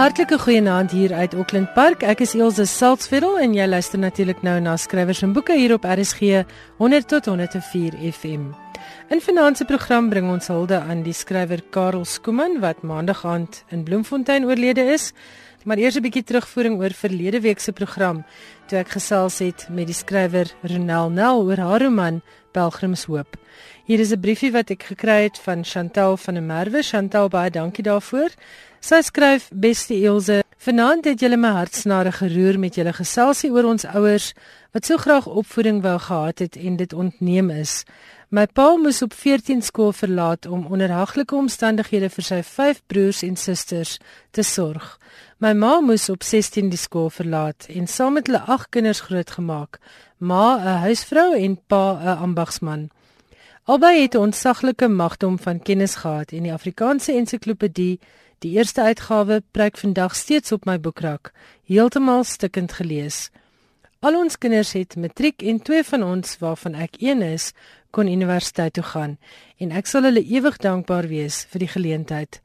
Hartlike goeienaand hier uit Auckland Park. Ek is Elsje Salzveld en jy luister natuurlik nou na skrywers en boeke hier op RSG 100 tot 104 FM. In vanaand se program bring ons hulde aan die skrywer Karel Skooman wat maandag aand in Bloemfontein oorlede is. Maar eers 'n bietjie terugvoering oor verlede week se program toe ek gesels het met die skrywer Ronel Nel oor haar roman Pelgrimshoop. Hier is 'n briefie wat ek gekry het van Chantal van der Merwe. Chantal, baie dankie daarvoor. Sy skryf: "Beste Elsje, vanaand het julle my hartsnare geroer met julle geselsie oor ons ouers wat so graag opvoeding wou gehad het en dit ontneem is. My pa moes op 14 skool verlaat om onder haglike omstandighede vir sy vyf broers en susters te sorg. My ma moes op 16 die skool verlaat en saam met hulle ag kinders grootgemaak. Ma 'n huisvrou en pa 'n ambagsman." Albei het 'n ontsaglike magdom van kennis gehad en die Afrikaanse ensiklopedie Die eerste uitgawe preek vandag steeds op my boekrak, heeltemal stikkend gelees. Al ons kinders het matriek en twee van ons waarvan ek een is, kon universiteit toe gaan en ek sal hulle ewig dankbaar wees vir die geleentheid.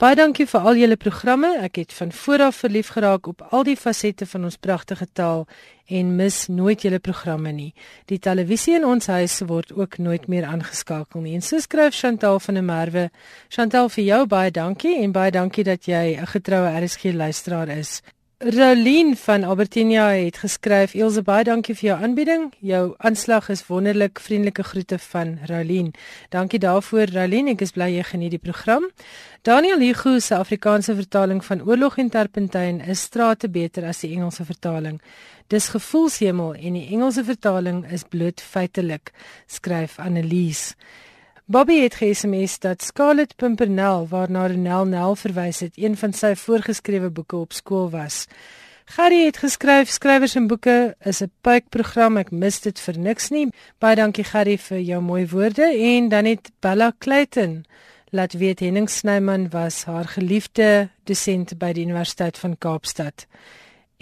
Baie dankie vir al julle programme. Ek het van vooraf verlief geraak op al die fasette van ons pragtige taal en mis nooit julle programme nie. Die televisie in ons huis word ook nooit meer aangeskakel nie. En so skryf Chantal van der Merwe. Chantal vir jou baie dankie en baie dankie dat jy 'n getroue RSG luisteraar is. Rolien van Albertinia het geskryf: "Elsje, baie dankie vir jou aanbieding. Jou aanslag is wonderlik. Vriendelike groete van Rolien. Dankie daarvoor, Rolien. Ek is bly jy geniet die program." Daniel Hugo se Afrikaanse vertaling van Oorlog en Terpentyn is strate beter as die Engelse vertaling. Dis gevoelshemel en die Engelse vertaling is bloot feitelik, skryf Annelies. Bobby het ge-SMS dat Scarlet Pimpernel waarna Renel Nel verwys het, een van sy voorgeskrewe boeke op skool was. Gary het geskryf skrywers en boeke is 'n puikprogram. Ek mis dit vir niks nie. Baie dankie Gary vir jou mooi woorde en dan het Bella Clayton laat weet Henning Snyman was haar geliefde dosent by die Universiteit van Kaapstad.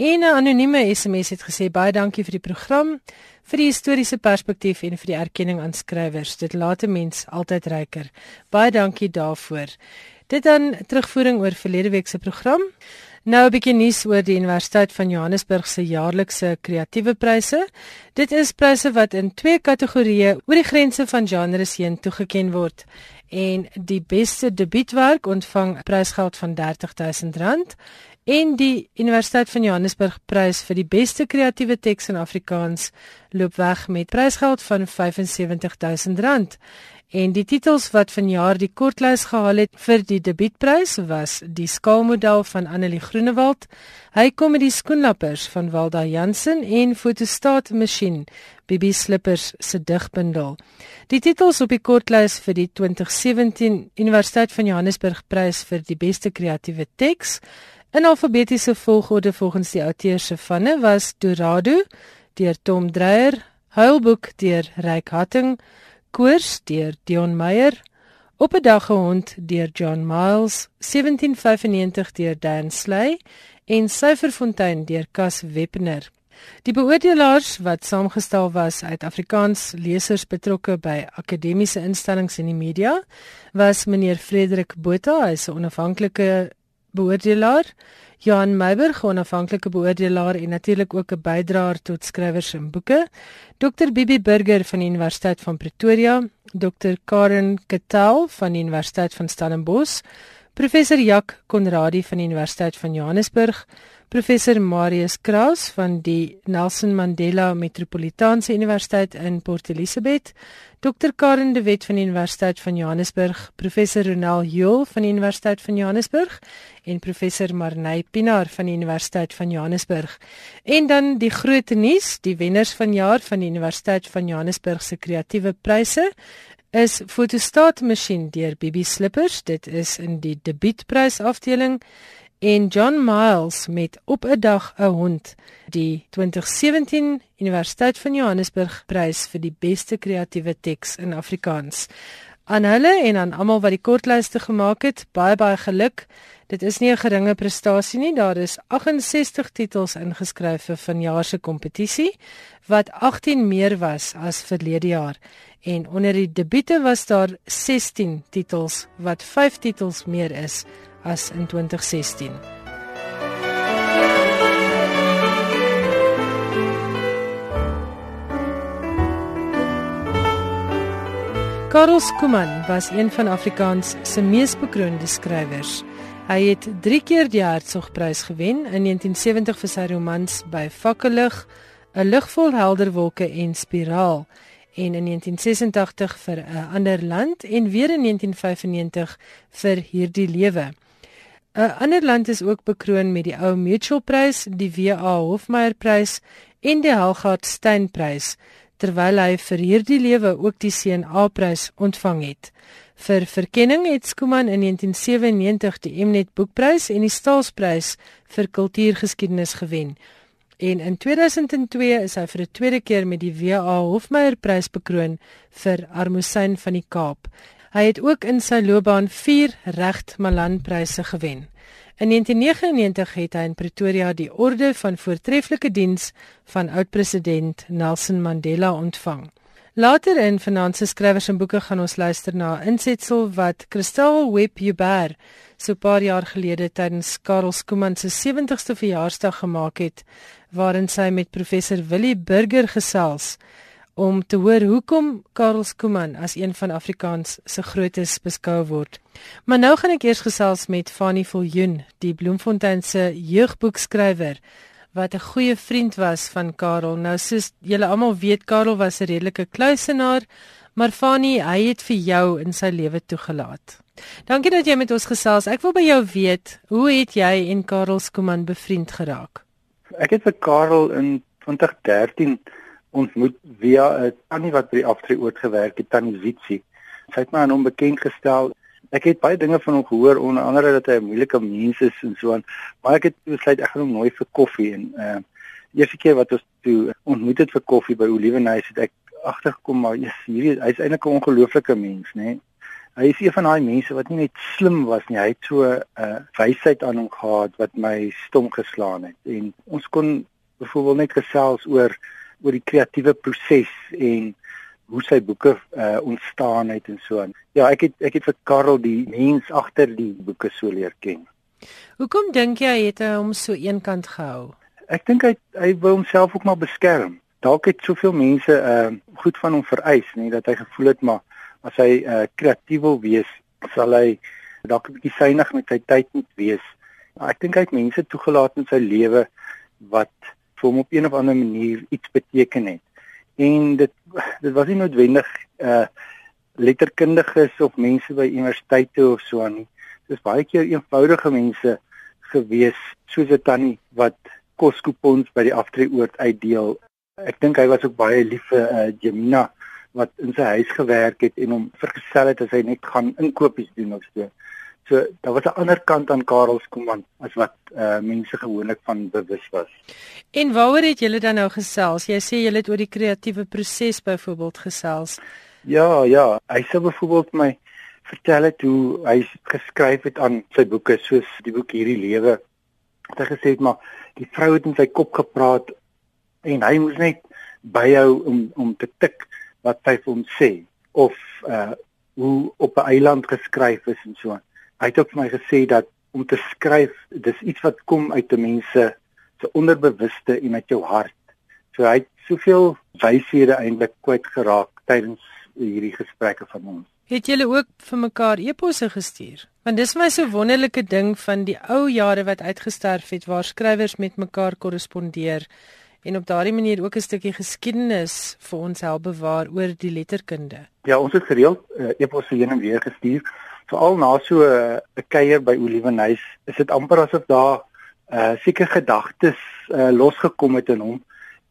En 'n anonieme SMS het gesê baie dankie vir die program vir die historiese perspektief en vir die erkenning aan skrywers. Dit laat 'n mens altyd ryker. Baie dankie daarvoor. Dit dan terugvoering oor verlede week se program. Nou 'n bietjie nuus oor die Universiteit van Johannesburg se jaarlikse kreatiewe pryse. Dit is pryse wat in twee kategorieë oor die grense van genres heen toegekend word. En die beste debuutwerk ontvang prysgeld van R30000 en die Universiteit van Johannesburg prys vir die beste kreatiewe teks in Afrikaans loop weg met prysgeld van R75000. En die titels wat vanjaar die kortlys gehaal het vir die debuutprys was die skaalmodel van Annelie Groenewald hy kom met die skoenlappers van Walda Jansen en fotostaat masjien Bibi Slippers se digbundel. Die titels op die kortlys vir die 2017 Universiteit van Johannesburg prys vir die beste kreatiewe teks In alfabetiese volgorde volgens die outeur se vanne was Dorado deur Tom Dreyer, Huilboek deur Ryk Hatting, Koors deur Dion Meyer, Op 'n dag gehond deur John Miles, 1795 deur Dan Sley en Syferfontein deur Cas Webner. Die beoordelaars wat saamgestel was uit Afrikaans lesers betrokke by akademiese instellings en die media was meneer Frederik Botha, hy is 'n onafhanklike beoordelaar, Johan Meiberg, onafhanklike beoordelaar en natuurlik ook 'n bydraer tot skrywers en boeke, Dr Bibi Burger van die Universiteit van Pretoria, Dr Karen Ketal van die Universiteit van Stellenbosch, Professor Jak Konradi van die Universiteit van Johannesburg, Professor Marius Kraus van die Nelson Mandela Metropolitaanse Universiteit in Port Elizabeth, Dr Karen de Wet van die Universiteit van Johannesburg, Professor Ronel Joel van die Universiteit van Johannesburg en Professor Marney Pinaar van die Universiteit van Johannesburg. En dan die groot nuus, die wenners van jaar van die Universiteit van Johannesburg se kreatiewe pryse is fotostaatmasjien deur Bibi Slippers. Dit is in die debuutprys afdeling en John Miles met op 'n dag 'n hond die 2017 Universiteit van Johannesburg prys vir die beste kreatiewe teks in Afrikaans. Aan hulle en aan almal wat die kortlyste gemaak het, baie baie geluk. Dit is nie 'n geringe prestasie nie. Daar is 68 titels ingeskryf vir vanjaar se kompetisie wat 18 meer was as verlede jaar. En onder die debute was daar 16 titels wat 5 titels meer is as in 2016. Karel Skuman was een van Afrikaans se mees bekroonde skrywers. Hy het 3 keer die Hertzogprys gewen in 1970 vir sy romans By Vakkelig, 'n lig vol helder wolke en Spiraal en in 1986 vir 'n ander land en weer in 1995 vir Hierdie lewe. 'n Ander land is ook bekroon met die ou Mutual Prys, die WA Hofmeyer Prys en die Helgard Steyn Prys terwyl hy vir hierdie lewe ook die CNA-prys ontvang het. Vir verkenning het Skuman in 1997 die Mnet Boekprys en die Staalsprys vir kultuurgeskiedenis gewen. En in 2002 is hy vir 'n tweede keer met die WA Hofmeyer Prys bekroon vir Armoesyn van die Kaap. Hy het ook in sy loopbaan 4 Recht Malan Pryse gewen. In 1999 het hy in Pretoria die Orde van Voortreffelike Diens van oud-president Nelson Mandela ontvang. Later in Finanse Skrywers en Boeke gaan ons luister na 'n insetsel wat Christel Webb Huber so 'n paar jaar gelede tydens Karel Skuman se 70ste verjaarsdag gemaak het, waarin sy met professor Willie Burger gesels om te hoor hoekom Karel Skuman as een van Afrikaans se grootes beskou word. Maar nou gaan ek eers gesels met Fanny Viljoen, die Bloemfontein se jeugboekskrywer wat 'n goeie vriend was van Karel. Nou soos julle almal weet, Karel was 'n redelike kluisenaar, maar Fanny, hy het vir jou in sy lewe toegelaat. Dankie dat jy met ons gesels. Ek wil by jou weet, hoe het jy en Karel Skuman bevriend geraak? Ek het vir Karel in 2013 ontmoet via 'n tannie wat by die aftreeoort gewerk het, tannie Witsie. Sy het my aan hom bekend gestel. Ek het baie dinge van hom gehoor, onder andere dat hy 'n moeilike mens is en so aan, maar ek het besluit ek gaan hom nooi vir koffie en uh eerste keer wat ons toe ontmoet het vir koffie by Olivenhuis het ek agtergekom maar yes, hierdie hy's eintlik 'n ongelooflike mens, né? Nee? Hy is een van daai mense wat nie net slim was nie, hy het so 'n uh, wysheid aan hom gehad wat my stom geslaan het. En ons kon byvoorbeeld net gesels oor oor die kreatiewe proses en hoe sy boeke uh, ontstaan het en so aan. Ja, ek het ek het vir Karel die mens agter die boeke so leer ken. Hoekom dink jy hy het hom so eenkant gehou? Ek dink hy hy wou homself ook maar beskerm. Dalk het soveel mense uh goed van hom vereis, nie dat hy gevoel het maar as hy uh kreatief wil wees, sal hy dalk 'n bietjie synig met sy tyd moet wees. Maar ek dink hy het mense toegelaat in sy lewe wat vir hom op een of ander manier iets beteken het. En dit dit was nie noodwendig uh letterkundiges of mense by universiteite of so aan nie. Dit is baie keer eenvoudige mense gewees soos 'n tannie wat koskupons by die aftreeoort uitdeel. Ek dink hy was ook baie lief vir uh Jemina wat in sy huis gewerk het en hom vergesel het as hy net gaan inkopies doen of so. So daar was 'n ander kant aan Karel Skuman as wat uh mense gewoonlik van bewus was. En waaroor het julle dan nou gesels? Jy sê julle het oor die kreatiewe proses byvoorbeeld gesels. Ja, ja, hy sê byvoorbeeld my vertel het hoe hy geskryf het aan sy boeke soos die boek hierdie lewe. Hy het gesê maar die vrou het in sy kop gepraat en hy moes net byhou om om te tik wat sy vir hom sê of uh hoe op 'n eiland geskryf is en so aan hy het ook vir my gesê dat om te skryf, dis iets wat kom uit 'n mens se onderbewuste en uit jou hart. So hy het soveel wyshede eintlik kwyt geraak tydens hierdie gesprekke van ons. Het julle ook vir mekaar eposse gestuur? Want dis my so wonderlike ding van die ou jare wat uitgesterf het waar skrywers met mekaar korrespondeer en op daardie manier ook 'n stukkie geskiedenis vir ons help bewaar oor die letterkunde. Ja, ons het gereeld uh, eposse heen en weer gestuur veral na so 'n uh, kuier by Olivenhuis, is dit amper asof daar uh seker gedagtes uh losgekom het in hom.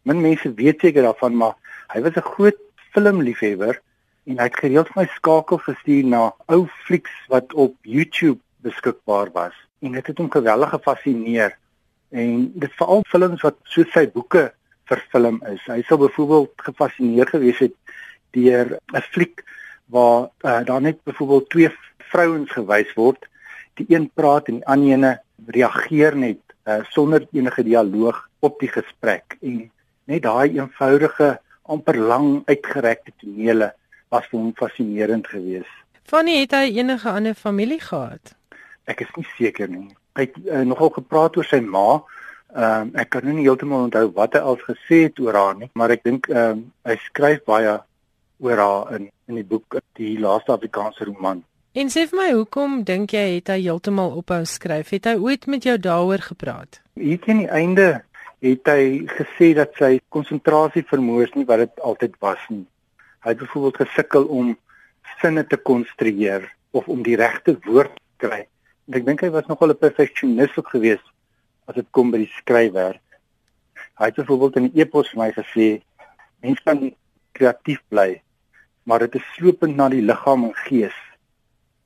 Min mense weet seker daarvan, maar hy was 'n groot filmliefhebber en hy het gereeld vir my skakel gestuur na ou flieks wat op YouTube beskikbaar was. En dit het hom geweldig gefassineer. En dit veral films wat so sy boeke verfilm is. Hy sou byvoorbeeld gefassineer gewees het deur 'n fliek waar uh, daar net byvoorbeeld twee vrouens gewys word. Die een praat en die ander ene reageer net uh, sonder enige dialoog op die gesprek en net daai eenvoudige amper lang uitgerekte tonele was vir hom fascinerend geweest. Fanny het hy enige ander familie gehad? Ek is nie seker nie. Hy het uh, nogal gepraat oor sy ma. Ehm um, ek kan nou nie heeltemal onthou wat hy al gesê het oor haar nie, maar ek dink ehm um, hy skryf baie oor haar in in die boek die laaste Afrikaanse roman. En sê vir my, hoekom dink jy het hy heeltemal ophou skryf? Het hy ooit met jou daaroor gepraat? Hier teen die einde het hy gesê dat sy konsentrasie vermoë nie wat dit altyd was nie. Hy het byvoorbeeld gesukkel om sinne te konstrueer of om die regte woord te kry. En ek dink hy was nogal 'n perfeksionis ook geweest as dit kom by die skryfwerk. Hy het byvoorbeeld in 'n e-pos vir my gesê mense kan kreatief bly, maar dit is slopend na die liggaam en gees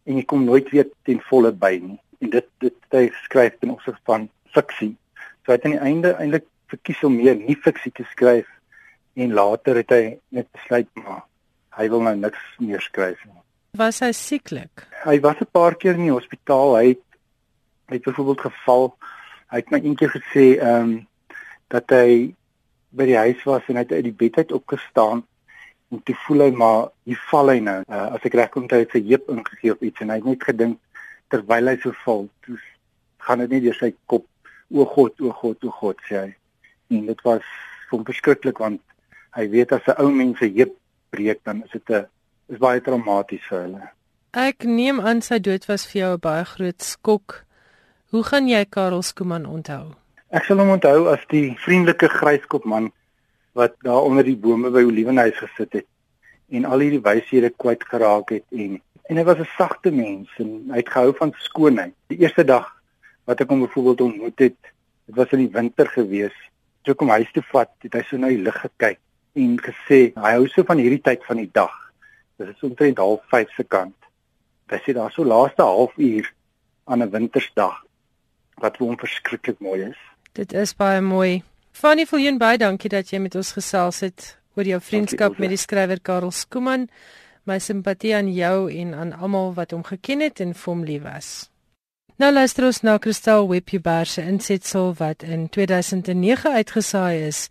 en jy kom nooit weer ten volle by nie. En dit dit hy skryf in opsig van fiksie. So hy het aan die einde eintlik verkies om meer nie fiksie te skryf en later het hy net besluit maar hy wil nou niks meer skryf nie. Was hy sieklik? Hy was 'n paar keer in die hospitaal. Hy het hy het byvoorbeeld geval. Hy het my eendag gesê ehm um, dat hy by die huis was en hy het uit die bed uit opgestaan en toe voel hy maar hier val hy nou. Uh, as ek reg kom, het sy heup ingegee of iets en hy het net gedink terwyl hy so val, toe gaan dit net deur sy kop. O God, o God, o God, sê hy. En dit was vir verskriklik want hy weet as 'n ou mens se heup breek dan is dit 'n is baie traumaties vir hulle. Ek neem aan sy dood was vir jou 'n baie groot skok. Hoe gaan jy Karel Skooman onthou? Ek sal hom onthou as die vriendelike gryskop man wat daar onder die bome by Olivenhuis gesit het en al hierdie wyshede kwyt geraak het en en hy was 'n sagte mens en hy het gehou van skoonheid. Die eerste dag wat ek hom byvoorbeeld ontmoet het, dit was in die winter gewees. Toe kom huis toe vat, het hy so na die lug gekyk en gesê hy hou so van hierdie tyd van die dag. Dit is omtrent 05:30 se kant. Hy sê daar so laaste halfuur aan 'n wintersdag wat vir hom verskriklik mooi is. Dit is baie mooi. Fanny Viljoen baie dankie dat jy met ons gesels het oor jou vriendskap met die skrywer Karel Skooman. My simpatie aan jou en aan almal wat hom geken het en vir hom lief was. Nou luister ons na Christel Webber se insetsel wat in 2009 uitgesaai is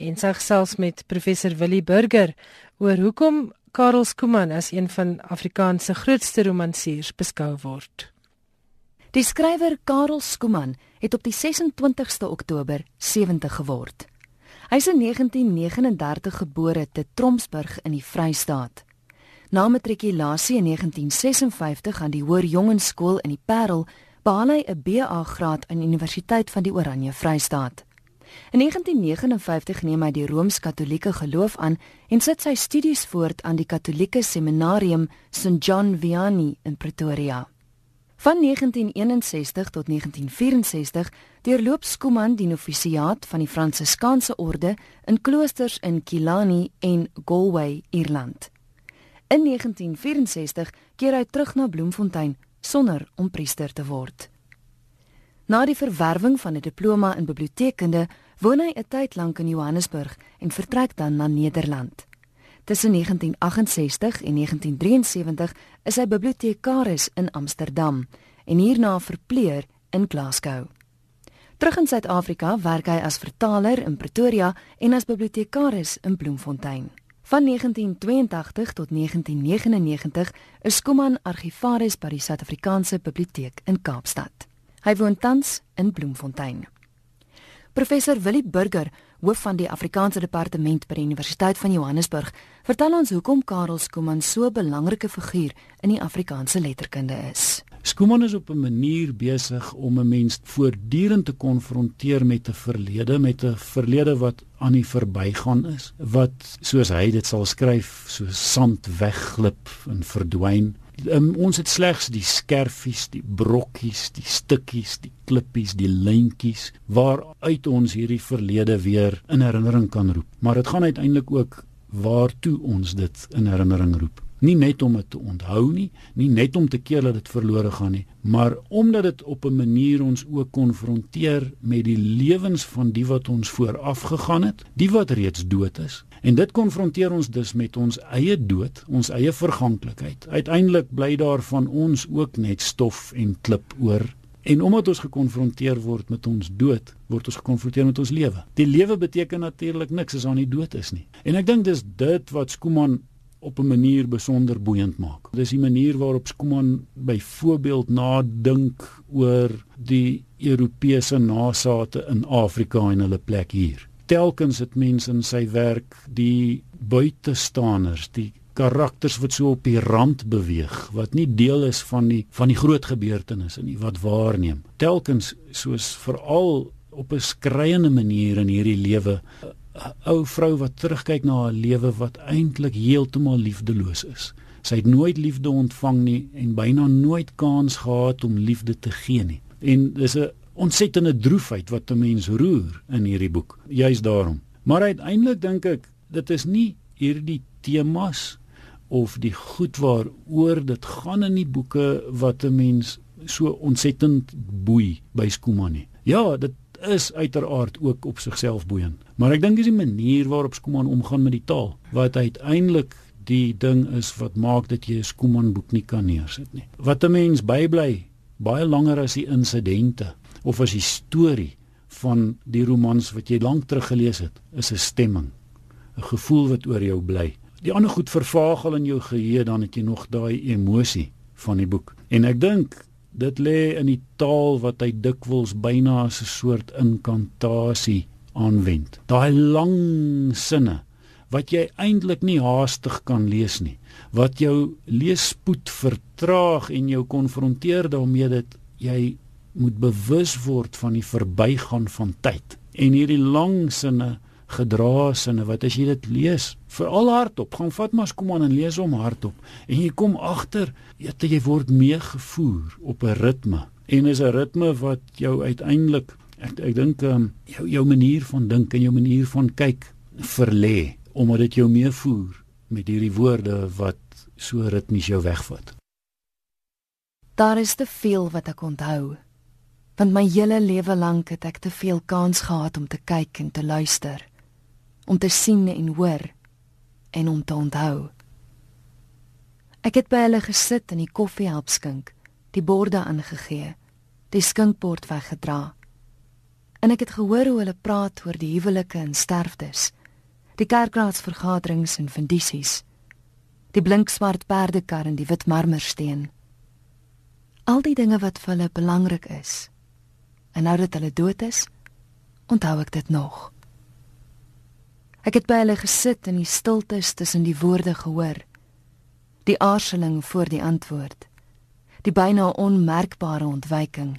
en sy gesels met professor Willie Burger oor hoekom Karel Skooman as een van Afrikaans se grootste romansiers beskou word. Die skrywer Karel Skooman het op die 26ste Oktober 70 geword. Hy is in 1939 gebore te Tromsburg in die Vrystaat. Na matrikulasie in 1956 aan die Hoër Jongenskool in die Parel, behaal hy 'n BA graad aan die Universiteit van die Oranje Vrystaat. In 1959 neem hy die Rooms-Katolieke geloof aan en sit sy studies voort aan die Katolieke Seminarium St John Vianney in Pretoria. Van 1961 tot 1964 deurloop Skuman die novisiaat van die Fransiskaanse orde in kloosters in Killarney en Galway, Ierland. In 1964 keer hy terug na Bloemfontein sonder om priester te word. Na die verwerwing van 'n diploma in biblioteekkunde, woon hy 'n tyd lank in Johannesburg en vertrek dan na Nederland. Tussen 1968 en 1973 is hy bibliotekaris in Amsterdam en hierna verpleer in Glasgow. Terug in Suid-Afrika werk hy as vertaler in Pretoria en as bibliotekaris in Bloemfontein. Van 1982 tot 1999 is Skuman argivaris by die Suid-Afrikaanse Biblioteek in Kaapstad. Hy woon tans in Bloemfontein. Professor Willie Burger hoof van die Afrikaanse departement by die Universiteit van Johannesburg, vertel ons hoekom Karel Skuman so 'n belangrike figuur in die Afrikaanse letterkunde is. Skuman is op 'n manier besig om 'n mens voortdurend te konfronteer met 'n verlede, met 'n verlede wat aan die verbygaan is, wat soos hy dit sal skryf, so sand wegglip en verdwyn um, ons het slegs die skerfies, die brokkies, die stukkies, die klippies, die lyntjies waaruit ons hierdie verlede weer in herinnering kan roep. Maar dit gaan uiteindelik ook waartoe ons dit in herinnering roep nie net om dit te onthou nie, nie net om te keer dat dit verlore gaan nie, maar omdat dit op 'n manier ons ook konfronteer met die lewens van die wat ons vooraf gegaan het, die wat reeds dood is. En dit konfronteer ons dus met ons eie dood, ons eie verganklikheid. Uiteindelik bly daar van ons ook net stof en klip oor. En omdat ons gekonfronteer word met ons dood, word ons gekonfronteer met ons lewe. Die lewe beteken natuurlik niks as daar nie dood is nie. En ek dink dis dit wat Skuman op 'n manier besonder boeiend maak. Dis die manier waarop Skuman byvoorbeeld nadink oor die Europese nasate in Afrika en hulle plek hier. Telkens het mense in sy werk die buitestanders, die karakters wat so op die rand beweeg, wat nie deel is van die van die groot gebeurtenisse nie, wat waarneem. Telkens soos veral op 'n skreiende manier in hierdie lewe 'n ou vrou wat terugkyk na haar lewe wat eintlik heeltemal liefdeloos is. Sy het nooit liefde ontvang nie en byna nooit kans gehad om liefde te gee nie. En dis 'n ontsettende droefheid wat 'n mens roer in hierdie boek. Juist daarom. Maar uiteindelik dink ek dit is nie hierdie temas of die goed waaroor dit gaan in die boeke wat 'n mens so ontsettend boei by Skuman nie. Ja, dit is uiteraard ook op sigself boeiend. Maar ek dink dis die manier waarop Skuman omgaan met die taal wat uiteindelik die ding is wat maak dat jy 'n Skuman boek nie kan neersit nie. Wat 'n mens bybly baie langer as die insidente of as die storie van die romans wat jy lank terug gelees het, is 'n stemming, 'n gevoel wat oor jou bly. Die ander goed vervaag al in jou geheue dan het jy nog daai emosie van die boek. En ek dink dit lê in die taal wat hy dikwels byna as 'n soort inkantasie aanwend. Daai lang sinne wat jy eintlik nie haastig kan lees nie wat jou leesspoed vertraag en jou konfronteer daarmee dat jy moet bewus word van die verbygaan van tyd en hierdie lang sinne gedra sinne wat as jy dit lees veral hardop gaan vat maar kom aan en lees hom hardop en jy kom agter dat jy word meegevoer op 'n ritme en is 'n ritme wat jou uiteindelik ek ek dink um, jou jou manier van dink en jou manier van kyk verlê omdat dit jou meevoer met hierdie woorde wat so ritmies jou wegvat. Daar is te veel wat ek onthou. Want my hele lewe lank het ek te veel kans gehad om te kyk en te luister, om te sien en hoor en om te onthou. Ek het by hulle gesit en die koffie help skink, die borde aangegee, die skinkbord weggedra. En ek het gehoor hoe hulle praat oor die huwelike en sterftes die kerkraadsvergaderings en fundisies, die blinkswart perdekar en die wit marmersteen. Al die dinge wat vir hulle belangrik is. En nou dat hulle dood is, onthou ek dit nog. Ek het by hulle gesit in die stiltes tussen die woorde gehoor. Die aarzeling voor die antwoord. Die byna onmerkbare ontwyking.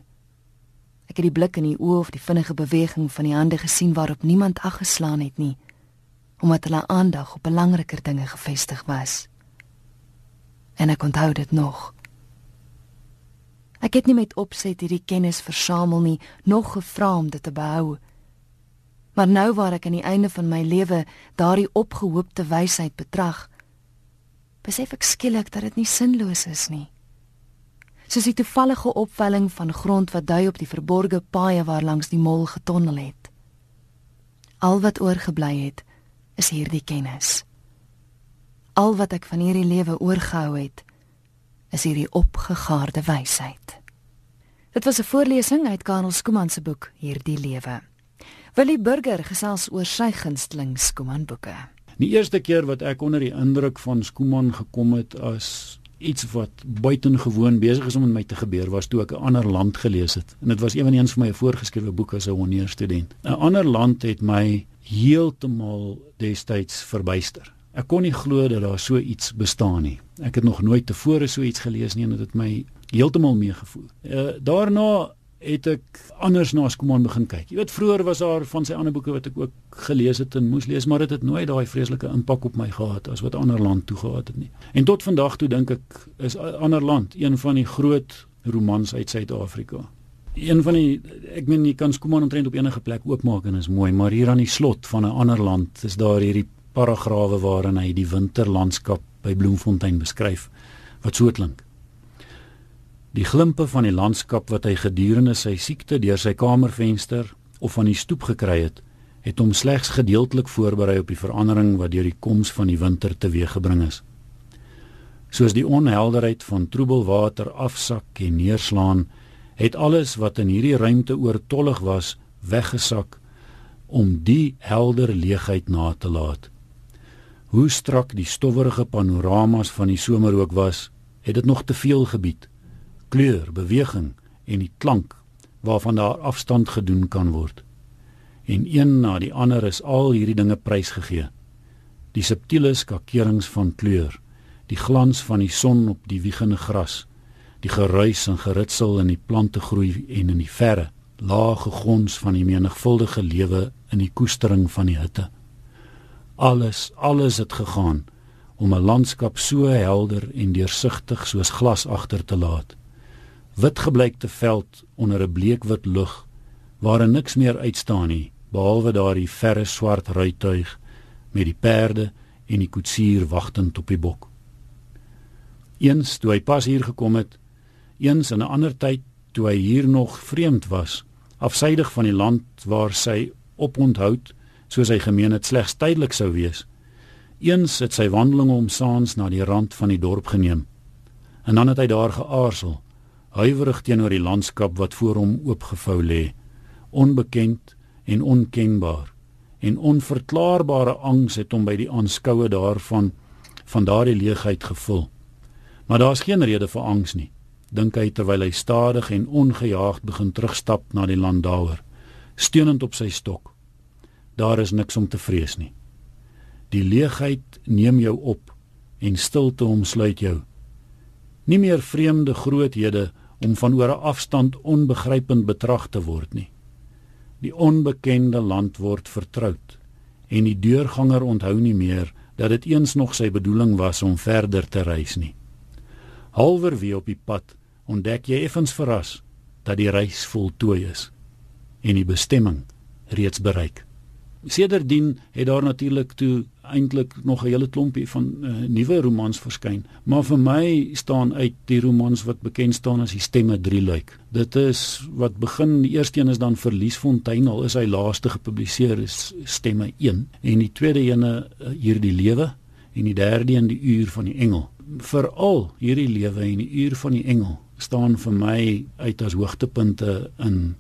Ek het die blik in die oë of die vinnige beweging van die hande gesien waarop niemand aggeslaan het nie omdat hulle aandag op belangriker dinge gefestig was. En ek onthou dit nog. Ek het nie met opset hierdie kennis versamel nie, nog gevra om dit te behou. Maar nou waar ek aan die einde van my lewe daardie opgehoopte wysheid betrag, besef ek skielik dat dit nie sinloos is nie. Soos die toevallige opvelling van grond wat dui op die verborgde paaie waar langs die mol getonnel het. Al wat oorgebly het, is hierdie kennis. Al wat ek van hierdie lewe oorgehou het, is hierdie opgegaarde wysheid. Dit was 'n voorlesing uit Karel Skuman se boek Hierdie lewe. Willie Burger gesels oor sy gunsteling Skuman boeke. Die eerste keer wat ek onder die indruk van Skuman gekom het as iets wat buitengewoon besig is om met my te gebeur was toe ek 'n ander land gelees het en dit was een van die eens vir my 'n voorgeskrewe boek as 'n honeerstudent. 'n Ander land het my heeltemal destyds verbuister. Ek kon nie glo dat daar so iets bestaan nie. Ek het nog nooit tevore so iets gelees nie en dit het my heeltemal meegevoel. Uh, daarna het ek anders na Skuman begin kyk. Jy weet vroeër was daar van sy ander boeke wat ek ook gelees het en moes lees, maar dit het, het nooit daai vreeslike impak op my gehad as wat ander land toe gehad het nie. En tot vandag toe dink ek is ander land een van die groot romans uit Suid-Afrika. Een van die ek meen jy kan Skuman omtrent op enige plek oopmaak en is mooi, maar hier aan die slot van 'n ander land is daar hierdie paragrawe waarin hy die winterlandskap by Bloemfontein beskryf wat so klink. Die glimpe van die landskap wat hy gedurende sy siekte deur sy kamervenster of van die stoep gekry het, het hom slegs gedeeltelik voorberei op die verandering wat deur die koms van die winter teweeggebring is. Soos die onhelderheid van troebelwater afsak en neerslaan, het alles wat in hierdie ruimte oortollig was, weggesak om die helder leegheid na te laat. Hoe strak die stowwerige panoramas van die somer ook was, het dit nog te veel gebied kleur, beweging en die klank waarvan daar afstand gedoen kan word. En een na die ander is al hierdie dinge prysgegee. Die subtiele skakerings van kleur, die glans van die son op die wiegende gras, die geruis en geritsel in die plante groei en in die verre, lae gegons van die menigvuldige lewe in die koestering van die hitte. Alles, alles het gegaan om 'n landskap so helder en deursigtig soos glas agter te laat. Wit gebleikte veld onder 'n bleekwit lug waarin niks meer uitstaan nie behalwe daardie verre swart ruituig met die perde en die koetsier wagtend op die bok. Eens toe hy pas hier gekom het, eens in 'n ander tyd toe hy hier nog vreemd was, afsydig van die land waar sy oponthou soos hy gemeen het slegs tydelik sou wees. Eens het sy wandelinge om saans na die rand van die dorp geneem. En dan het hy daar geaarsel, huiwerig teenoor die landskap wat voor hom oopgevou lê, onbekend en onkenbaar. En onverklaarbare angs het hom by die aanskoue daarvan van daardie leegheid gevul. Maar daar's geen rede vir angs nie, dink hy terwyl hy stadig en ongejaagd begin terugstap na die landdauer, steunend op sy stok. Daar is niks om te vrees nie. Die leegheid neem jou op en stilte omsluit jou. Nie meer vreemde groothede om van oor 'n afstand onbegrypend betrag te word nie. Die onbekende land word vertroud en die deurganger onthou nie meer dat dit eens nog sy bedoeling was om verder te reis nie. Halverwee op die pad ontdek jy effens verras dat die reis voltooi is en die bestemming reeds bereik. Sedertdien het daar natuurlik toe eintlik nog 'n hele klompie van uh, nuwe romans verskyn, maar vir my staan uit die romans wat bekend staan as die stemme 3 luik. Dit is wat begin die eerste een is dan Verliesfontein al is hy laaste gepubliseer is stemme 1 en die tweede ene uh, hier die lewe en die derde een die uur van die engel. Veral hierdie lewe en die uur van die engel staan vir my uit as hoogtepunte in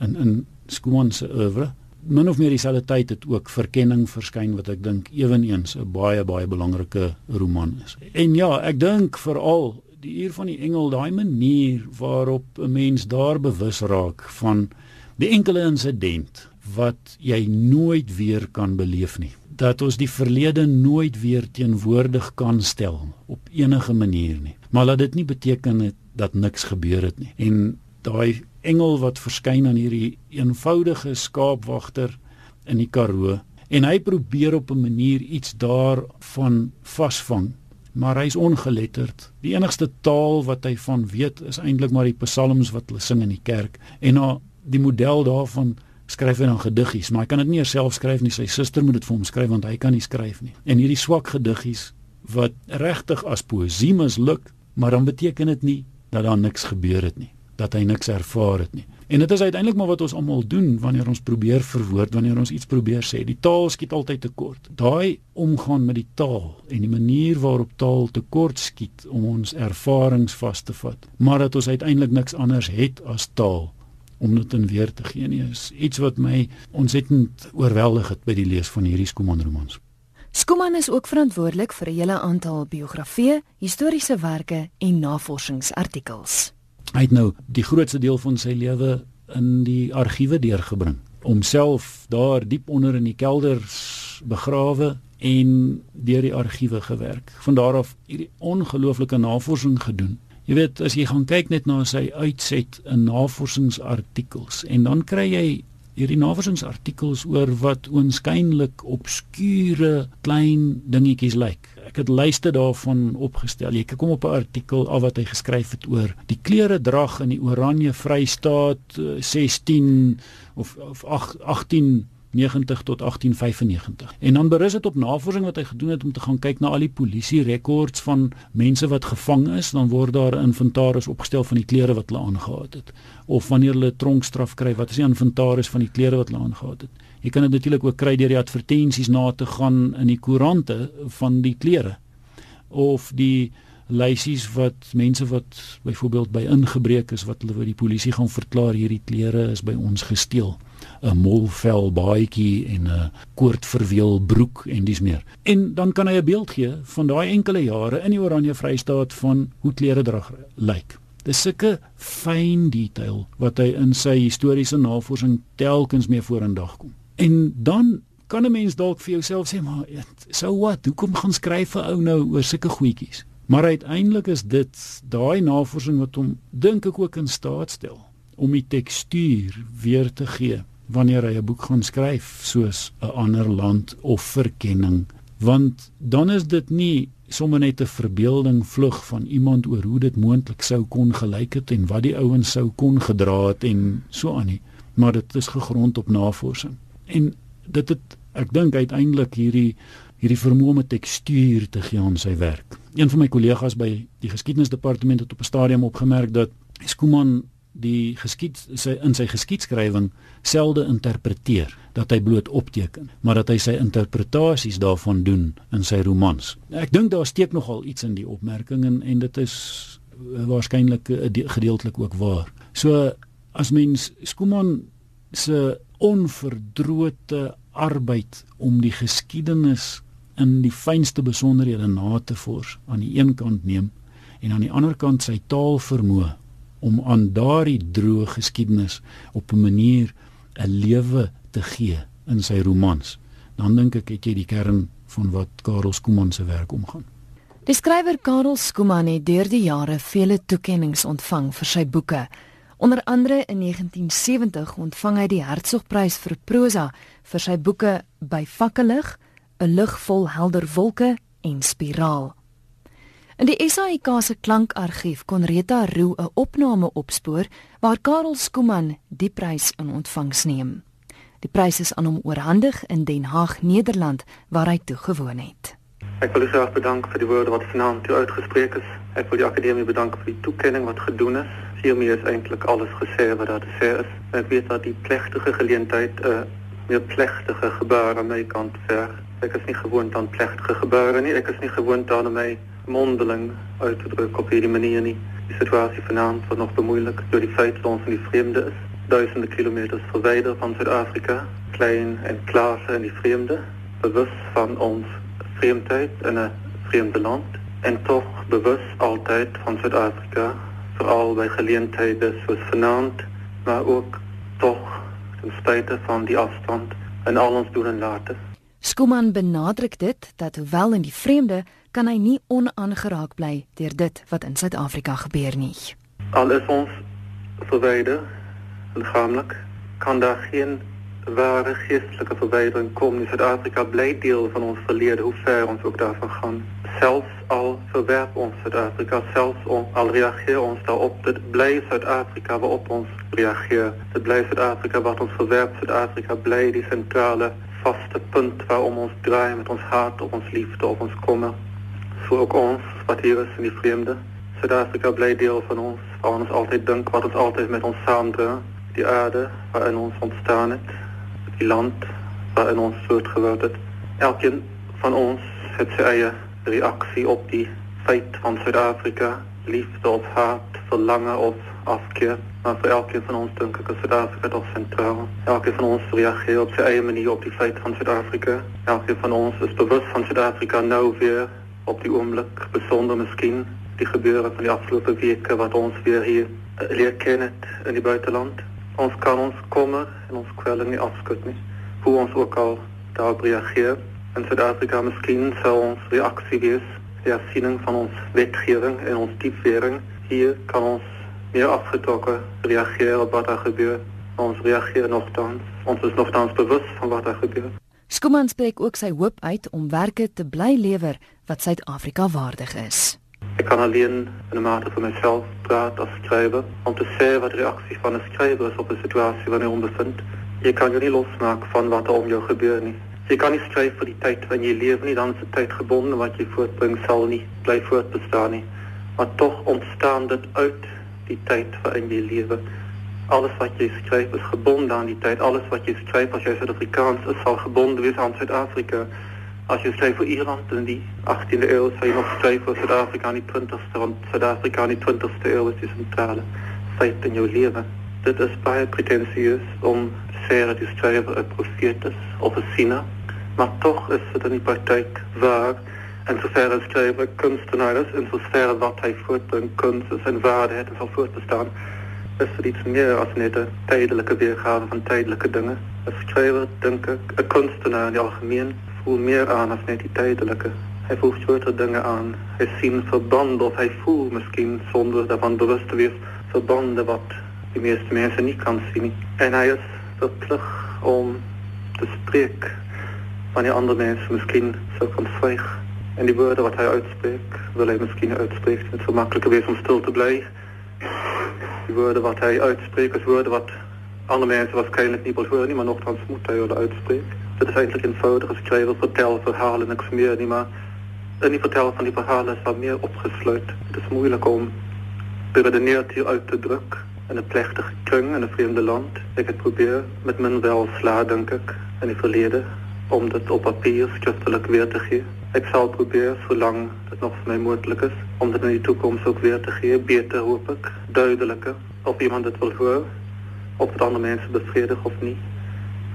in in Skuman se oeuvre min of meer dieselfde tyd het ook verkenning verskyn wat ek dink ewenigs 'n baie baie belangrike roman is. En ja, ek dink veral die uur van die engel, daai manier waarop 'n mens daar bewus raak van die enkele insident wat jy nooit weer kan beleef nie. Dat ons die verlede nooit weer teenwoordig kan stel op enige manier nie. Maar laat dit nie beteken dat niks gebeur het nie. En daai engel wat verskyn aan hierdie eenvoudige skaapwagter in die Karoo en hy probeer op 'n manier iets daarvan vasvang maar hy's ongeletterd. Die enigste taal wat hy van weet is eintlik maar die psalms wat hulle sing in die kerk en na die model daarvan skryf hy dan gediggies maar hy kan dit nie self skryf nie sy suster moet dit vir hom skryf want hy kan nie skryf nie. En hierdie swak gediggies wat regtig as poësie misluk maar dan beteken dit nie dat daar niks gebeur het nie dat hy niks ervaar het nie. En dit is uiteindelik maar wat ons almal doen wanneer ons probeer verwoord, wanneer ons iets probeer sê. Die taal skiet altyd tekort. Daai omgaan met die taal en die manier waarop taal tekort skiet om ons ervarings vas te vat, maar dat ons uiteindelik niks anders het as taal om dit in weer te gee nie is iets wat my ontsettend oorweldig het by die lees van hierdie Skuman romans. Skuman is ook verantwoordelik vir 'n hele aantal biografieë, historiese werke en navorsingsartikels. Hy het nou die grootste deel van sy lewe in die argiewe deurgebring. Homself daar diep onder in die kelders begrawe en deur die argiewe gewerk. Van daar af hierdie ongelooflike navorsing gedoen. Jy weet, as jy gaan kyk net na sy uitset in navorsingsartikels en dan kry jy hierdie navorsingsartikels oor wat oënskynlik obskure klein dingetjies lyk ek het lyste daarvan opgestel. Jy kom op 'n artikel af wat hy geskryf het oor die klere drag in die Oranje Vrystaat 16 eh, of of 18 90 tot 1895. En dan berus dit op navorsing wat hy gedoen het om te gaan kyk na al die polisie rekords van mense wat gevang is, dan word daar 'n inventaris opgestel van die klere wat hulle aangetree het. Of wanneer hulle tronkstraf kry, wat is die inventaris van die klere wat hulle aangetree het? Jy kan dit natuurlik ook kry deur die advertensies na te gaan in die koerante van die klere of die lysies wat mense wat byvoorbeeld by ingebreek is wat hulle vir die polisie gaan verklaar hierdie klere is by ons gesteel 'n molvel baadjie en 'n koordverweel broek en dis meer. En dan kan hy 'n beeld gee van daai enkele jare in die Oranje Vrystaat van hoe klere drag lyk. Dis sulke fyn detail wat hy in sy historiese navorsing telkens mee vorendag kom. En dan kan 'n mens dalk vir jouself sê maar so wat, hoekom gaan skryf 'n ou nou oor sulke goedjies? Maar uiteindelik is dit daai navorsing wat hom dink ek ook in staat stel om die tekstuur weer te gee wanneer hy 'n boek gaan skryf soos 'n ander land of verkenning want dan is dit nie sommer net 'n verbeelding vlug van iemand oor hoe dit moontlik sou kon gelyk het en wat die ouens sou kon gedra het en so aan nie maar dit is gegrond op navorsing en dit het ek dink uiteindelik hierdie hierdie vermoë om tekstuur te gee aan sy werk. Een van my kollegas by die geskiedenisdepartement het op 'n stadium opgemerk dat Skuman die geskied sy in sy geskiedskrywing selde interpreteer dat hy bloot opteken maar dat hy sy interpretasies daarvan doen in sy romans. Ek dink daar steek nogal iets in die opmerking en en dit is uh, waarskynlik uh, gedeeltelik ook waar. So as mens Skuman se onverdrote arbeid om die geskiedenis in die fynste besonderhede na te vors aan die een kant neem en aan die ander kant sy taal vermoë om aan daardie droë geskiedenis op 'n manier 'n lewe te gee in sy romans. Dan dink ek het jy die kern van wat Karel Skuman se werk omgaan. Die skrywer Karel Skuman het deur die jare vele toekenninge ontvang vir sy boeke Onder andere in 1970 ontvang hy die Hertzogprys vir prosa vir sy boeke By vakkelig, 'n lig vol helder wolke en Spiraal. In die SAIK se klankargief kon Rita Roo 'n opname opspoor waar Karel Skuman die prys in ontvangs neem. Die prys is aan hom oorhandig in Den Haag, Nederland, waar hy toe gewoon het. Ek wil u graag bedank vir die woorde wat vanaand toe uitgespreek is. Ek wil die akademie bedank vir die toekenning wat gedoen is hiermee is eintlik alles gesê wat daar te sê is. Ek weet dat die plegtige geleentheid 'n uh, meer plegtige gebaar aan my kant verg. Ek is nie gewoond aan plegtige gebare nie. Ek is nie gewoond aan my mondeling uit te druk op hierdie manier nie. Die situasie vanaand word nog bemoeilik deur die feit dat ons in die vreemde is. Duisende kilometers verwyder van Suid-Afrika, klein en klaar in die vreemde, bewus van ons vreemdheid in 'n vreemde land en tog bewus altyd van Suid-Afrika veral by geleenthede soos vanaand, maar ook tog ten spyte van die afstand en al ons doen en late. Skuman benadruk dit dat hoewel in die vreemde kan hy nie onaangeraak bly deur dit wat in Suid-Afrika gebeur nie. Al is ons verwyder liggaamlik, kan daar geen ware geestelike verwydering kom. Suid-Afrika bly deel van ons verlede, hoe ver ons ook daarvan gaan. Selfs al verwerp ons Suid-Afrika, selfs on, al reageer ons daarop, dit bly Suid-Afrika waarop ons reageer. Dit bly Suid-Afrika wat ons verwerp. Suid-Afrika bly die sentrale vaste punt waarom ons draai met ons hart op ons liefde, op ons kommer. So ook ons wat hier is in die vreemde. Suid-Afrika bly deel van ons, waar ons altyd dink wat ons altyd met ons saamdra, die aarde waarin ons ontstaan het die land waarin ons voortgeword het. Elkeen van ons het sy eie reaksie op die feit van Suid-Afrika, liefde of haat, verlange of afkeer. Maar vir elkeen van ons dink ek is Suid-Afrika toch centraal. Elkeen van ons reageert op sy eie manier op die feit van Suid-Afrika. Elkeen van ons is bewust van Suid-Afrika nou weer op die oomblik, besonder miskien die gebeuren van die afgelopen weken wat ons weer hier leer kennen in die buitenland. Ons kan ons kommer en ons kwelling nie afskud nie. Hoe ons ook al daarop reageer. In Suid-Afrika miskien sou ons reaksie wees die hersiening van ons wetgewing en ons diepwering. Hier kan ons meer afgetrokke reageer op wat daar gebeur. Ons reageer nogtans. Ons is nogtans bewus van wat daar gebeur. Skuman spreek ook sy hoop uit om werke te bly lewer wat Suid-Afrika waardig is. Ik kan alleen in de mate voor mezelf praten als schrijver. Om te zeggen wat de reactie van een schrijver is op een situatie waar je bevindt. Je kan je niet losmaken van wat er om jou gebeurt. Niet. Je kan niet schrijven voor die tijd waarin je leeft. Niet, dan is de tijd gebonden. Wat je voortbrengt zal niet blijven voortbestaan. Niet. Maar toch ontstaan het uit die tijd waarin je leeft. Alles wat je schrijft is gebonden aan die tijd. Alles wat je schrijft als jij Zuid-Afrikaans is, zal gebonden zijn aan Zuid-Afrika. Als je schrijft voor Ierland in die 18e eeuw, zou je nog schrijven voor Zuid-Afrika in die 20e, want Zuid-Afrika in die 20e eeuw is die centrale feit in jouw leven. Dit is bijna pretentieus om te zeggen je schrijver een profeet is of een ziener, maar toch is het in die praktijk waar. En zover een schrijver kunstenaar is, in zover wat hij voortbrengt kunst is en waardigheid en zal voortbestaan, is er iets meer als net een tijdelijke weergave van tijdelijke dingen. Een schrijver, denk ik, een kunstenaar in het algemeen, voel meer aan als net die tijdelijke. Hij voelt grotere dingen aan. Hij ziet verbanden of hij voelt misschien zonder daarvan bewust te wezen verbanden wat de meeste mensen niet kan zien. En hij is verplicht om te spreken wanneer andere mensen misschien zo kan zwijgen. En die woorden wat hij uitspreekt, wil hij misschien uitspreken. Het is zo makkelijker wezen om stil te blijven. Die woorden wat hij uitspreekt, is woorden wat andere mensen waarschijnlijk niet wil horen, maar nogthans moet hij willen uitspreken. Het is eigenlijk eenvoudig als schrijver vertel verhalen, niks meer niet, maar in die vertellen van die verhalen is wat meer opgesloten. Het is moeilijk om beredeneerd hier uit te drukken in een plechtige kring in een vreemde land. Ik het probeer met mijn welsla, denk ik, in het verleden, om dat op papier schriftelijk weer te geven. Ik zal proberen, zolang het nog voor mij mogelijk is, om dat in de toekomst ook weer te geven. Beter hoop ik, duidelijker, of iemand het wil horen, of het andere mensen bevredigen of niet.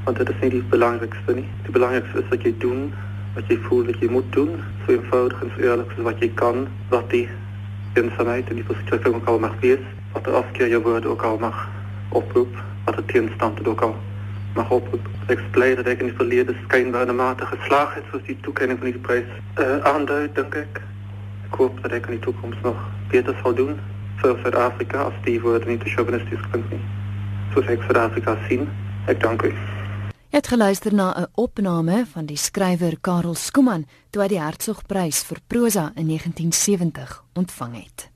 Want dat is niet het belangrijkste niet. Het belangrijkste is wat je doet, wat je voelt dat je moet doen. Zo eenvoudig en zo eerlijk als wat je kan, wat die eenzaamheid en die verschrikking ook al mag wezen. Wat de afkeer je woorden ook al mag oproepen, wat de tegenstand ook al mag oproepen. Ik blij dat ik in het verleden schijnbaar in de mate geslaagd is, zoals die toekenning van die prijs uh, aanduidt, denk ik. Ik hoop dat ik in de toekomst nog beter zal doen voor Zuid-Afrika, als die woorden niet te chauvinistisch klinkt niet. Zoals ik Zuid-Afrika zien. Ik dank u. Het geluister na 'n opname van die skrywer Karel Skuman toe hy die Hertzogprys vir prosa in 1970 ontvang het.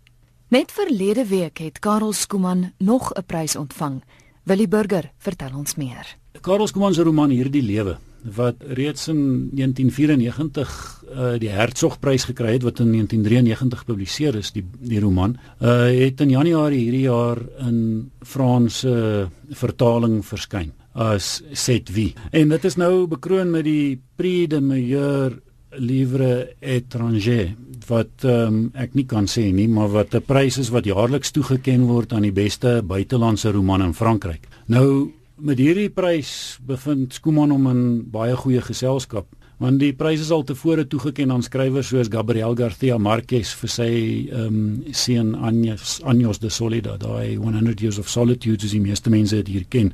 Net verlede week het Karel Skuman nog 'n prys ontvang. Willie Burger vertel ons meer. Karel Skuman se roman Hierdie lewe wat reeds in 1994 uh, die Hertzogprys gekry het wat in 1993 gepubliseer is die die roman uh, het in Januarie hierdie jaar in Franse vertaling verskyn as set wie. En dit is nou bekroon met die Prix de Meilleur Livre étranger wat um, ek nie kan sê nie, maar wat 'n prys is wat jaarliks toegekend word aan die beste buitelandse roman in Frankryk. Nou met hierdie prys bevind Skuman hom in baie goeie geselskap want die prys is al tevore toegekend aan skrywers soos Gabriel Garcia Marquez vir sy ehm um, seun Años Años de Soledad, daai 100 Years of Solitude, as die meeste mense dit hier ken.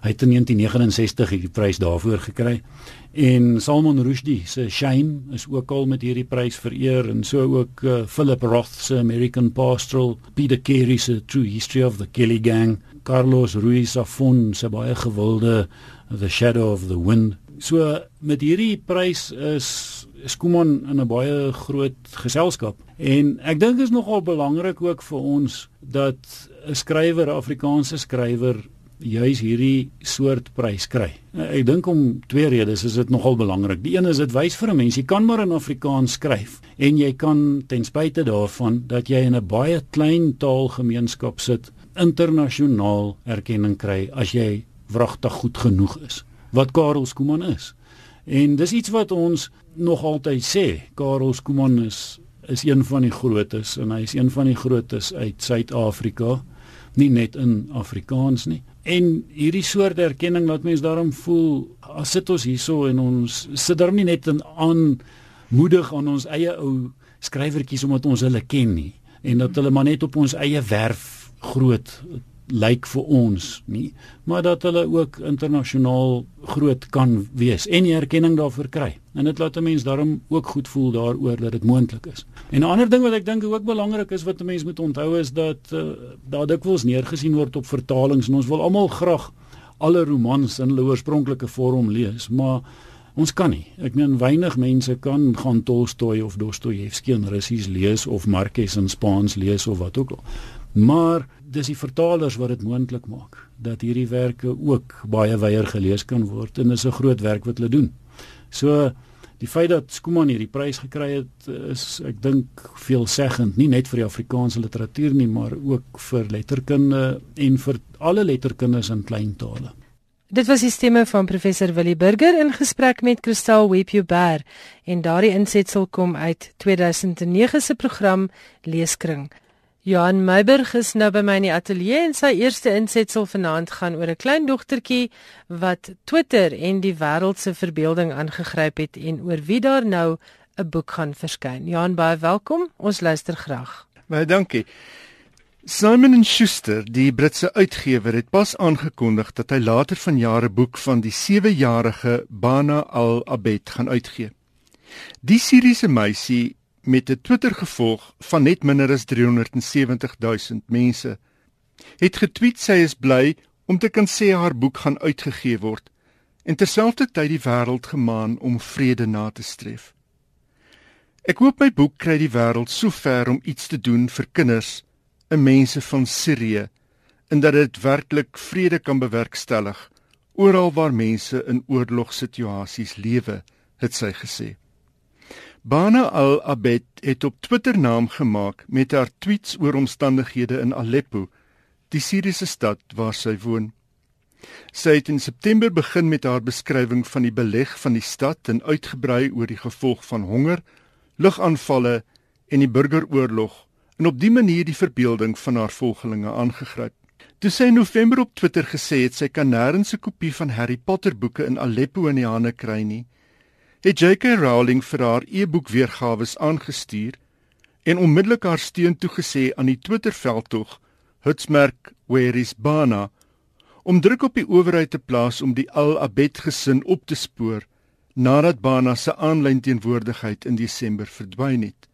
Hy het in 1969 hierdie prys daarvoor gekry. En Salman Rushdie se Shame is ook al met hierdie prys vereer en so ook uh, Philip Roth se American Pastoral, Peter Carey se True History of the Kelly Gang, Carlos Ruiz Zafón se baie gewilde The Shadow of the Wind. So met hierdie prys is Skuman in 'n baie groot geselskap en ek dink is nogal belangrik ook vir ons dat 'n skrywer, Afrikaanse skrywer juis hierdie soort prys kry. Ek dink om twee redes is dit nogal belangrik. Die een is dit wys vir 'n mens jy kan maar in Afrikaans skryf en jy kan ten spyte daarvan dat jy in 'n baie klein taalgemeenskap sit, internasionaal erkenning kry as jy wragtig goed genoeg is. Wat Karel Skuman is. En dis iets wat ons nog altyd sê. Karel Skuman is is een van die grootes en hy is een van die grootes uit Suid-Afrika, nie net in Afrikaans nie. En hierdie soort erkenning laat mense daarom voel as sit ons hierso en ons sit daarom nie net aan moedig aan ons eie ou skrywertjies omdat ons hulle ken nie en dat hulle maar net op ons eie werf groot lyk vir ons nie maar dat hulle ook internasionaal groot kan wees en die erkenning daarvoor kry en dit laat 'n mens daarom ook goed voel daaroor dat dit moontlik is en 'n ander ding wat ek dink ook belangrik is wat 'n mens moet onthou is dat uh, daar dikwels neergesien word op vertalings en ons wil almal graag alle romans in hulle oorspronklike vorm lees maar Ons kan nie. Ek meen weinig mense kan gaan Tolstoy of Dostojewski in Russies lees of Marquez in Spaans lees of wat ook al. Maar dis die vertalers wat dit moontlik maak dat hierdie werke ook baie wyer gelees kan word en dis 'n groot werk wat hulle doen. So die feit dat Skuman hierdie prys gekry het is ek dink veelzeggend nie net vir die Afrikaanse literatuur nie maar ook vir letterkunde en vir alle letterkundes in klein tale. Dit was die stemme van professor Willie Burger in gesprek met Kristal Webber en daardie insetsel kom uit 2009 se program Leeskring. Johan Meiberg is nou by my in die ateljee en sy eerste insetsel vanaand gaan oor 'n klein dogtertjie wat Twitter en die wêreld se verbeelding aangegryp het en oor wie daar nou 'n boek gaan verskyn. Johan, baie welkom. Ons luister graag. Baie dankie. Simon & Schuster, die Britse uitgewer, het pas aangekondig dat hy later vanjaar 'n boek van die 7-jarige Bana Al-Abed gaan uitgee. Die Siriëse meisie met 'n Twitter gevolg van net minder as 370 000 mense het getweet sy is bly om te kan sê haar boek gaan uitgegee word en terselfdertyd die wêreld gemaan om vrede na te streef. Ek hoop my boek kry die wêreld so ver om iets te doen vir kinders en mense van Sirië en dat dit werklik vrede kan bewerkstellig oral waar mense in oorlogssituasies lewe, het sy gesê. Bana al-Abed het op Twitter naam gemaak met haar tweets oor omstandighede in Aleppo, die Siriëse stad waar sy woon. Sy het in September begin met haar beskrywing van die beleg van die stad en uitgebrei oor die gevolg van honger, lugaanvalle en die burgeroorlog en op dië manier die verbeelding van haar volgelinge aangegryp. Toe sy in November op Twitter gesê het sy kan nêrens 'n kopie van Harry Potter boeke in Aleppo in die hande kry nie, het J.K. Rowling vir haar e-boek weergawe aangestuur en onmiddellik haar steun toegesê aan die Twitter-veldtog Hutsmerk Where is Bana om druk op die owerheid te plaas om die Al-Abed gesin op te spoor nadat Bana se aanlyn teenwoordigheid in Desember verdwyn het.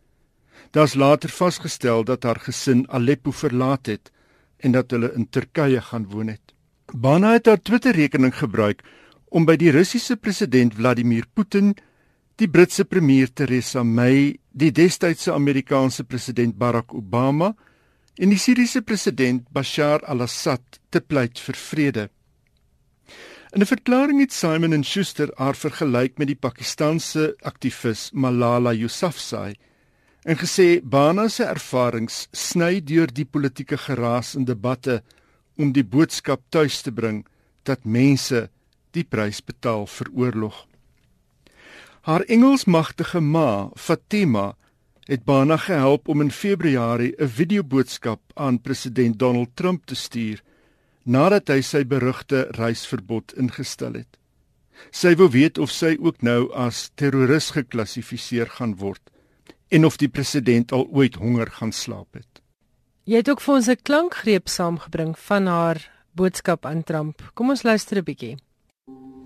Daar's later vasgestel dat haar gesin Aleppo verlaat het en dat hulle in Turkye gaan woon het. Bana het haar Twitter-rekening gebruik om by die Russiese president Vladimir Putin, die Britse premier Theresa May, die destydse Amerikaanse president Barack Obama en die Siriëse president Bashar al-Assad te pleit vir vrede. In 'n verklaring het Simon & Schuster haar vergelyk met die Pakistanse aktivis Malala Yousafzai en gesê Bana se ervarings sny deur die politieke geraas en debatte om die boodskap tuis te bring dat mense die prys betaal vir oorlog. Haar Engelsmagtige ma, Fatima, het Bana gehelp om in Februarie 'n videoboodskap aan president Donald Trump te stuur nadat hy sy berugte reisverbod ingestel het. Sy wou weet of sy ook nou as terroris geklassifiseer gaan word en of die president al ooit honger gaan slaap het. Jy het ook vir ons 'n klankgreep saamgebring van haar boodskap aan Trump. Kom ons luister 'n bietjie.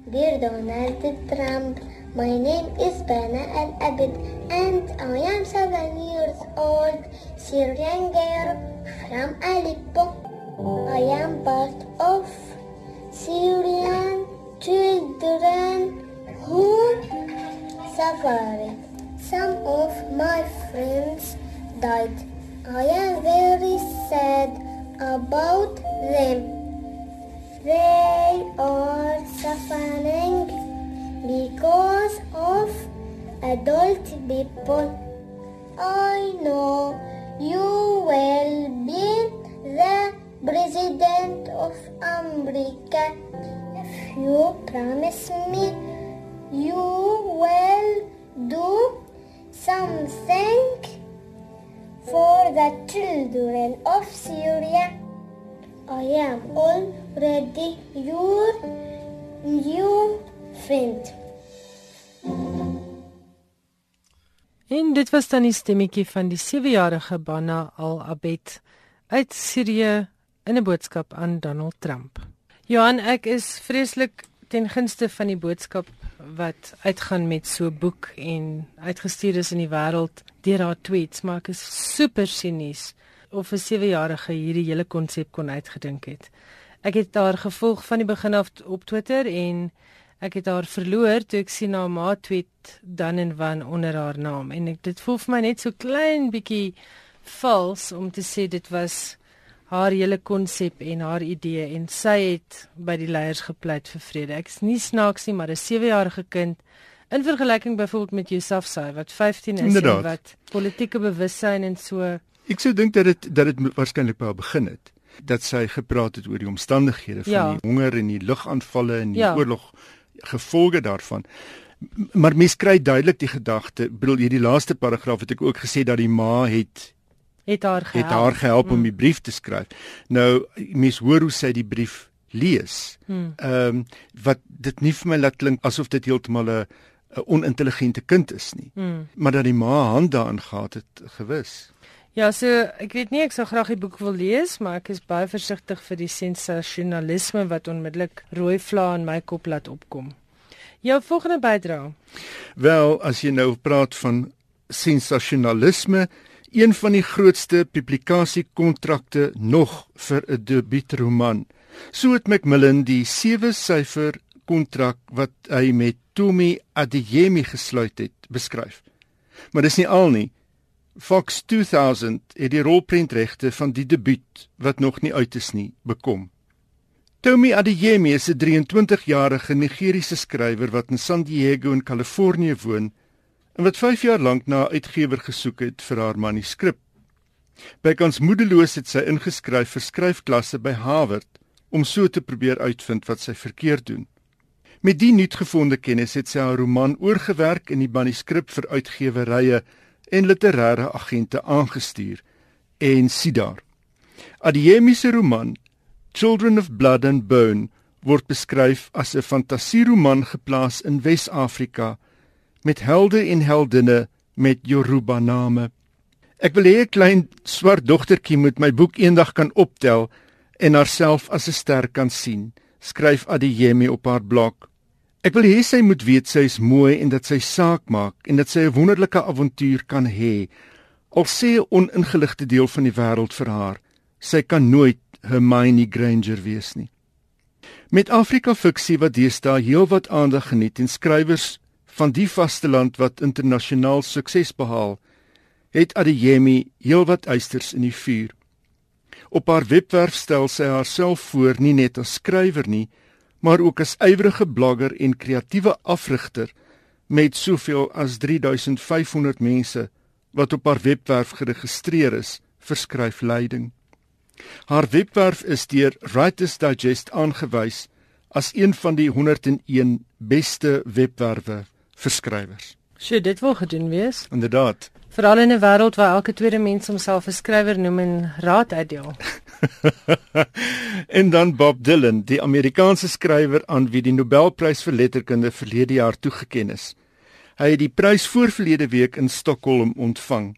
Dear Donald Trump, my name is Bana Al Abid and I am seven years old Syrian girl from Aleppo. I am part of Syrian children who suffered. Some of my friends died. I am very sad about them. They are suffering because of adult people. I know you will be the president of America. If you promise me you will do something for the children of Syria. I am already your new friend. En dit was dan die stemmetjie van die 7-jarige Bana Al-Abed uit Sirië in 'n boodskap aan Donald Trump. Johan, ek is vreeslik ten gunste van die boodskap wat uitgaan met so 'n boek en uitgestuur is in die wêreld deur haar tweets, maar ek is super sinies of 'n 7-jarige hierdie hele konsep kon uitgedink het. Ek het haar gevolg van die begin af op Twitter en ek het haar verloor toe ek sien haar ma tweet dan en wan onder haar naam en ek dit voel vir my net so klein bietjie vals om te sê dit was haar hele konsep en haar idee en sy het by die leiers gepleit vir vrede. Ek is nie snaaks nie, maar 'n 7-jarige kind in vergelyking byvoorbeeld met Yusuf Sai wat 15 is Inderdaad. en wat politieke bewussyn en so Ek sou dink dat dit dat dit waarskynlik by haar begin het dat sy gepraat het oor die omstandighede van Ja. die honger en die lugaanvalle en die Ja. oorlog gevolge daarvan. Maar mens kry duidelik die gedagte, bedoel hierdie laaste paragraaf het ek ook gesê dat die ma het het haar gehelp. het haar gehelp om die brief te skryf. Nou mens hoor hoe sy die brief lees. Hmm. Ehm wat dit nie vir my laat klink asof dit heeltemal 'n 'n onintelligente kind is nie. Hmm. Maar dat die ma hand daarin gehad het, gewis. Ja, so ek weet nie ek sou graag die boek wil lees, maar ek is baie versigtig vir die sensasionalisme wat onmiddellik rooi vlae in my kop laat opkom. Jou volgende bydrae. Wel, as jy nou praat van sensasionalisme, een van die grootste publikasiekontrakte nog vir 'n debuutroman. So het Macmillan die 7-syfer kontrak wat hy met Tomi Adeyemi gesluit het, beskryf. Maar dis nie al nie. Fox 2000 het die rolprentregte van die debuut wat nog nie uit is nie bekom. Tomi Adeyemi is 'n 23-jarige Nigeriese skrywer wat in San Diego in Kalifornië woon en wat 5 jaar lank na 'n uitgewer gesoek het vir haar manuskrip. Bykans moedeloos het sy ingeskryf vir skryfklasse by Harvard om so te probeer uitvind wat sy verkeerd doen. Met die nuutgevonde kennis het sy haar roman oorgewerk en die manuskrip vir uitgewerye en literêre agente aangestuur en sien daar. Adeyemi se roman Children of Blood and Bone word beskryf as 'n fantasieroman geplaas in Wes-Afrika met helde en heldinne met Yoruba name. Ek wil hê 'n klein swart dogtertjie moet my boek eendag kan optel en haarself as 'n ster kan sien, skryf Adeyemi op haar blog. Ek wil hê sy moet weet sy is mooi en dat sy saak maak en dat sy 'n wonderlike avontuur kan hê. Al sê 'n oningeligte deel van die wêreld vir haar, sy kan nooit Hermione Granger wees nie. Met Afrika fiksie wat deesdae heelwat aandag geniet en skrywers van die vasteland wat internasionaal sukses behaal, het Adeyemi heelwat eisters in die vuur. Op haar webwerf stel sy haarself voor nie net as skrywer nie, maar ook as ywerige blogger en kreatiewe afrigter met soveel as 3500 mense wat op haar webwerf geregistreer is vir skryfleiding. Haar webwerf is deur Writers Digest aangewys as een van die 101 beste webwerwe vir skrywers. Sjoe, dit wil gedoen wees. Inderdaad. Veral in 'n wêreld waar elke tweede mens homself 'n skrywer noem en raad uitdeel. en dan Bob Dylan, die Amerikaanse skrywer aan wie die Nobelprys vir letterkunde verlede jaar toegekend is. Hy het die prys voorverlede week in Stockholm ontvang.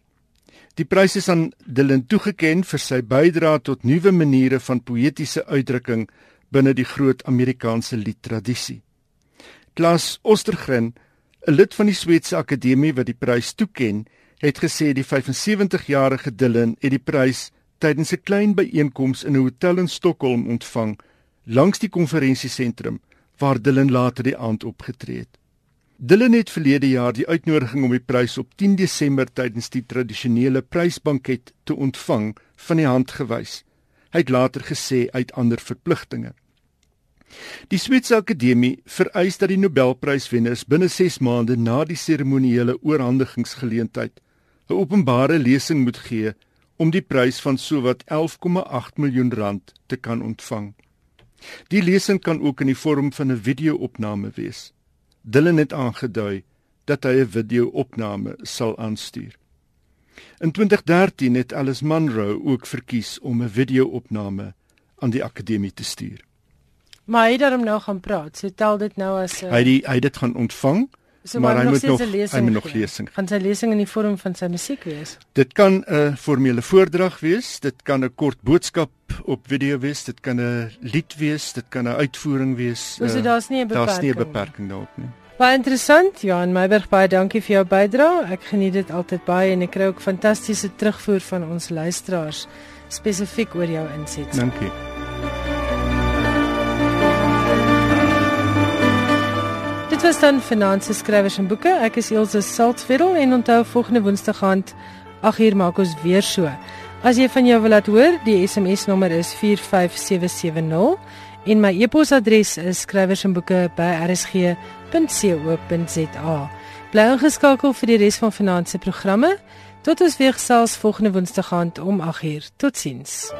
Die prys is aan Dylan toegekend vir sy bydrae tot nuwe maniere van poëtiese uitdrukking binne die groot Amerikaanse liedtradisie. Klas Ostergren 'n lid van die Sweedse Akademie wat die prys toeken, het gesê die 75-jarige Dylan het die prys tydens 'n klein byeenkoms in 'n hotel in Stockholm ontvang langs die konferensiesentrum waar Dylan later die aand opgetree het. Dylan het verlede jaar die uitnodiging om die prys op 10 Desember tydens die tradisionele prysbanket te ontvang van die hand gewys. Hy het later gesê uit ander verpligtinge. Die Switserse Akademie vereis dat die Nobelpryswenners binne 6 maande na die seremoniële oorhandigingsgeleentheid 'n openbare lesing moet gee om die prys van sowat 11,8 miljoen rand te kan ontvang. Die lesing kan ook in die vorm van 'n video-opname wees. Dylan het aangedui dat hy 'n video-opname sal aanstuur. In 2013 het Alice Munro ook verkies om 'n video-opname aan die akademie te stuur. Maar hy het daarom nou gaan praat. So tel dit nou as 'n Hy het die, hy dit gaan ontvang. so maar hy nog moet nog- hy moet nog lesing Gaan sy lesing in die vorm van sy musiek wees? Dit kan 'n formele voordrag wees, dit kan 'n kort boodskap op video wees, dit kan 'n lied wees, dit kan 'n uitvoering wees. So, so eh, daar's nie 'n beperking. Daar's nie 'n beperking daarop nie. Baie interessant. Johan Meiberg, baie dankie vir jou bydrae. Ek geniet dit altyd baie en ek kry ook fantastiese terugvoer van ons luisteraars spesifiek oor jou insets. Dankie. Dit was dan Finanse skrywers en boeke. Ek is Elsje Saltzwedel en onthou volgende Woensdag aand 8uur maak ons weer so. As jy van jou wil laat hoor, die SMS nommer is 45770 en my e-posadres is skrywersandboeke@rsg.co.za. Bly ingeskakel vir die res van Finanse programme. Tot ons weer gesels volgende Woensdag aand om 8uur. Totsiens.